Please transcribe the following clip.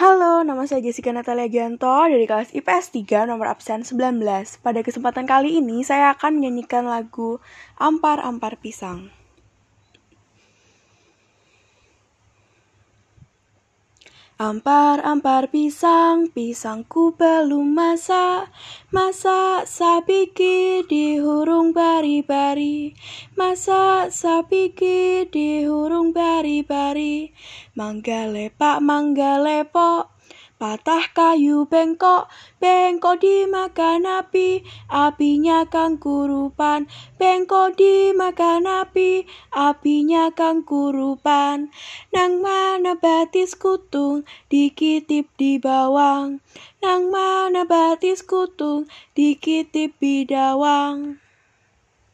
Halo, nama saya Jessica Natalia Gianto dari kelas IPS 3 nomor absen 19. Pada kesempatan kali ini saya akan menyanyikan lagu Ampar-Ampar Pisang. Ampar-ampar pisang, pisangku belum masak. Masak sapiki di hurung bari-bari. Masak sapiki di hurung bari-bari. Mangga lepak, mangga lepok Patah kayu bengkok, bengkok dimakan api, apinya kang kurupan. Bengkok dimakan api, apinya kang kurupan. Nang mana batis kutung, dikitip di bawang. Nang mana batis kutung, dikitip di bawang.